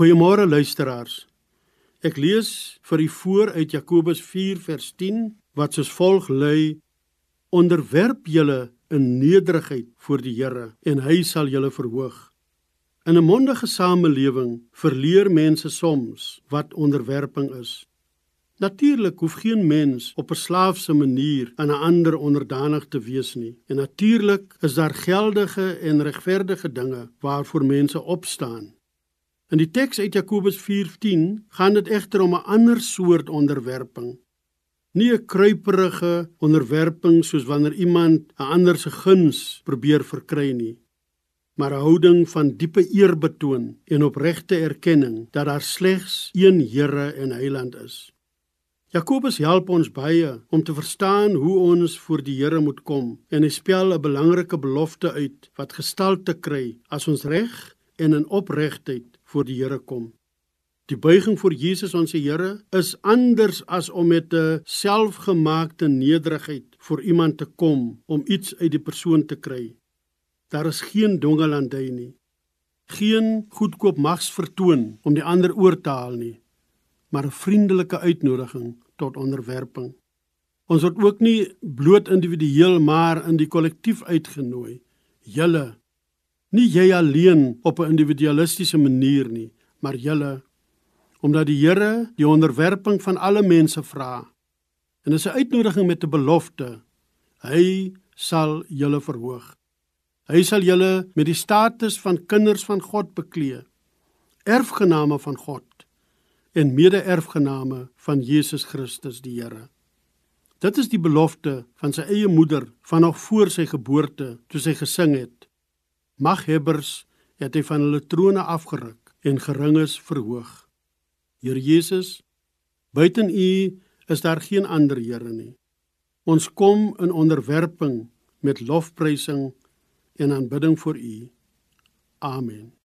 Goeiemôre luisteraars. Ek lees vir u voor uit Jakobus 4 vers 10 wat soos volg lui: Onderwerp julle in nederigheid voor die Here en hy sal julle verhoog. In 'n mondige samelewing verleer mense soms wat onderwerping is. Natuurlik hoef geen mens op 'n slaafse manier aan 'n ander onderdanig te wees nie. En natuurlik is daar geldige en regverdige dinge waarvoor mense opstaan. In die teks uit Jakobus 4:10 gaan dit egter om 'n ander soort onderwerping. Nie 'n kruiperige onderwerping soos wanneer iemand 'n ander se guns probeer verkry nie, maar 'n houding van diepe eerbetoon en opregte erkenning dat daar slegs een Here en Heiland is. Jakobus help ons baie om te verstaan hoe ons voor die Here moet kom en hy spel 'n belangrike belofte uit wat gestalte kry as ons reg en in opregtheid voor die Here kom. Die buiging voor Jesus ons Here is anders as om met 'n selfgemaakte nederigheid voor iemand te kom om iets uit die persoon te kry. Daar is geen dongelandy nie. Geen goedkoop mags vertoon om die ander oor te haal nie maar 'n vriendelike uitnodiging tot onderwerping. Ons word ook nie bloot individueel maar in die kollektief uitgenooi. Julle nie jy alleen op 'n individualistiese manier nie, maar julle omdat die Here die onderwerping van alle mense vra. En dis 'n uitnodiging met 'n belofte. Hy sal julle verhoog. Hy sal julle met die status van kinders van God beklee. Erfgename van God en mede-erfgename van Jesus Christus die Here. Dit is die belofte van sy eie moeder van nog voor sy geboorte toe sy gesing het: Maghebbers het hy van hulle trone afgeruk en geringes verhoog. Here Jesus, buiten U is daar geen ander Here nie. Ons kom in onderwerping met lofprysing en aanbidding vir U. Amen.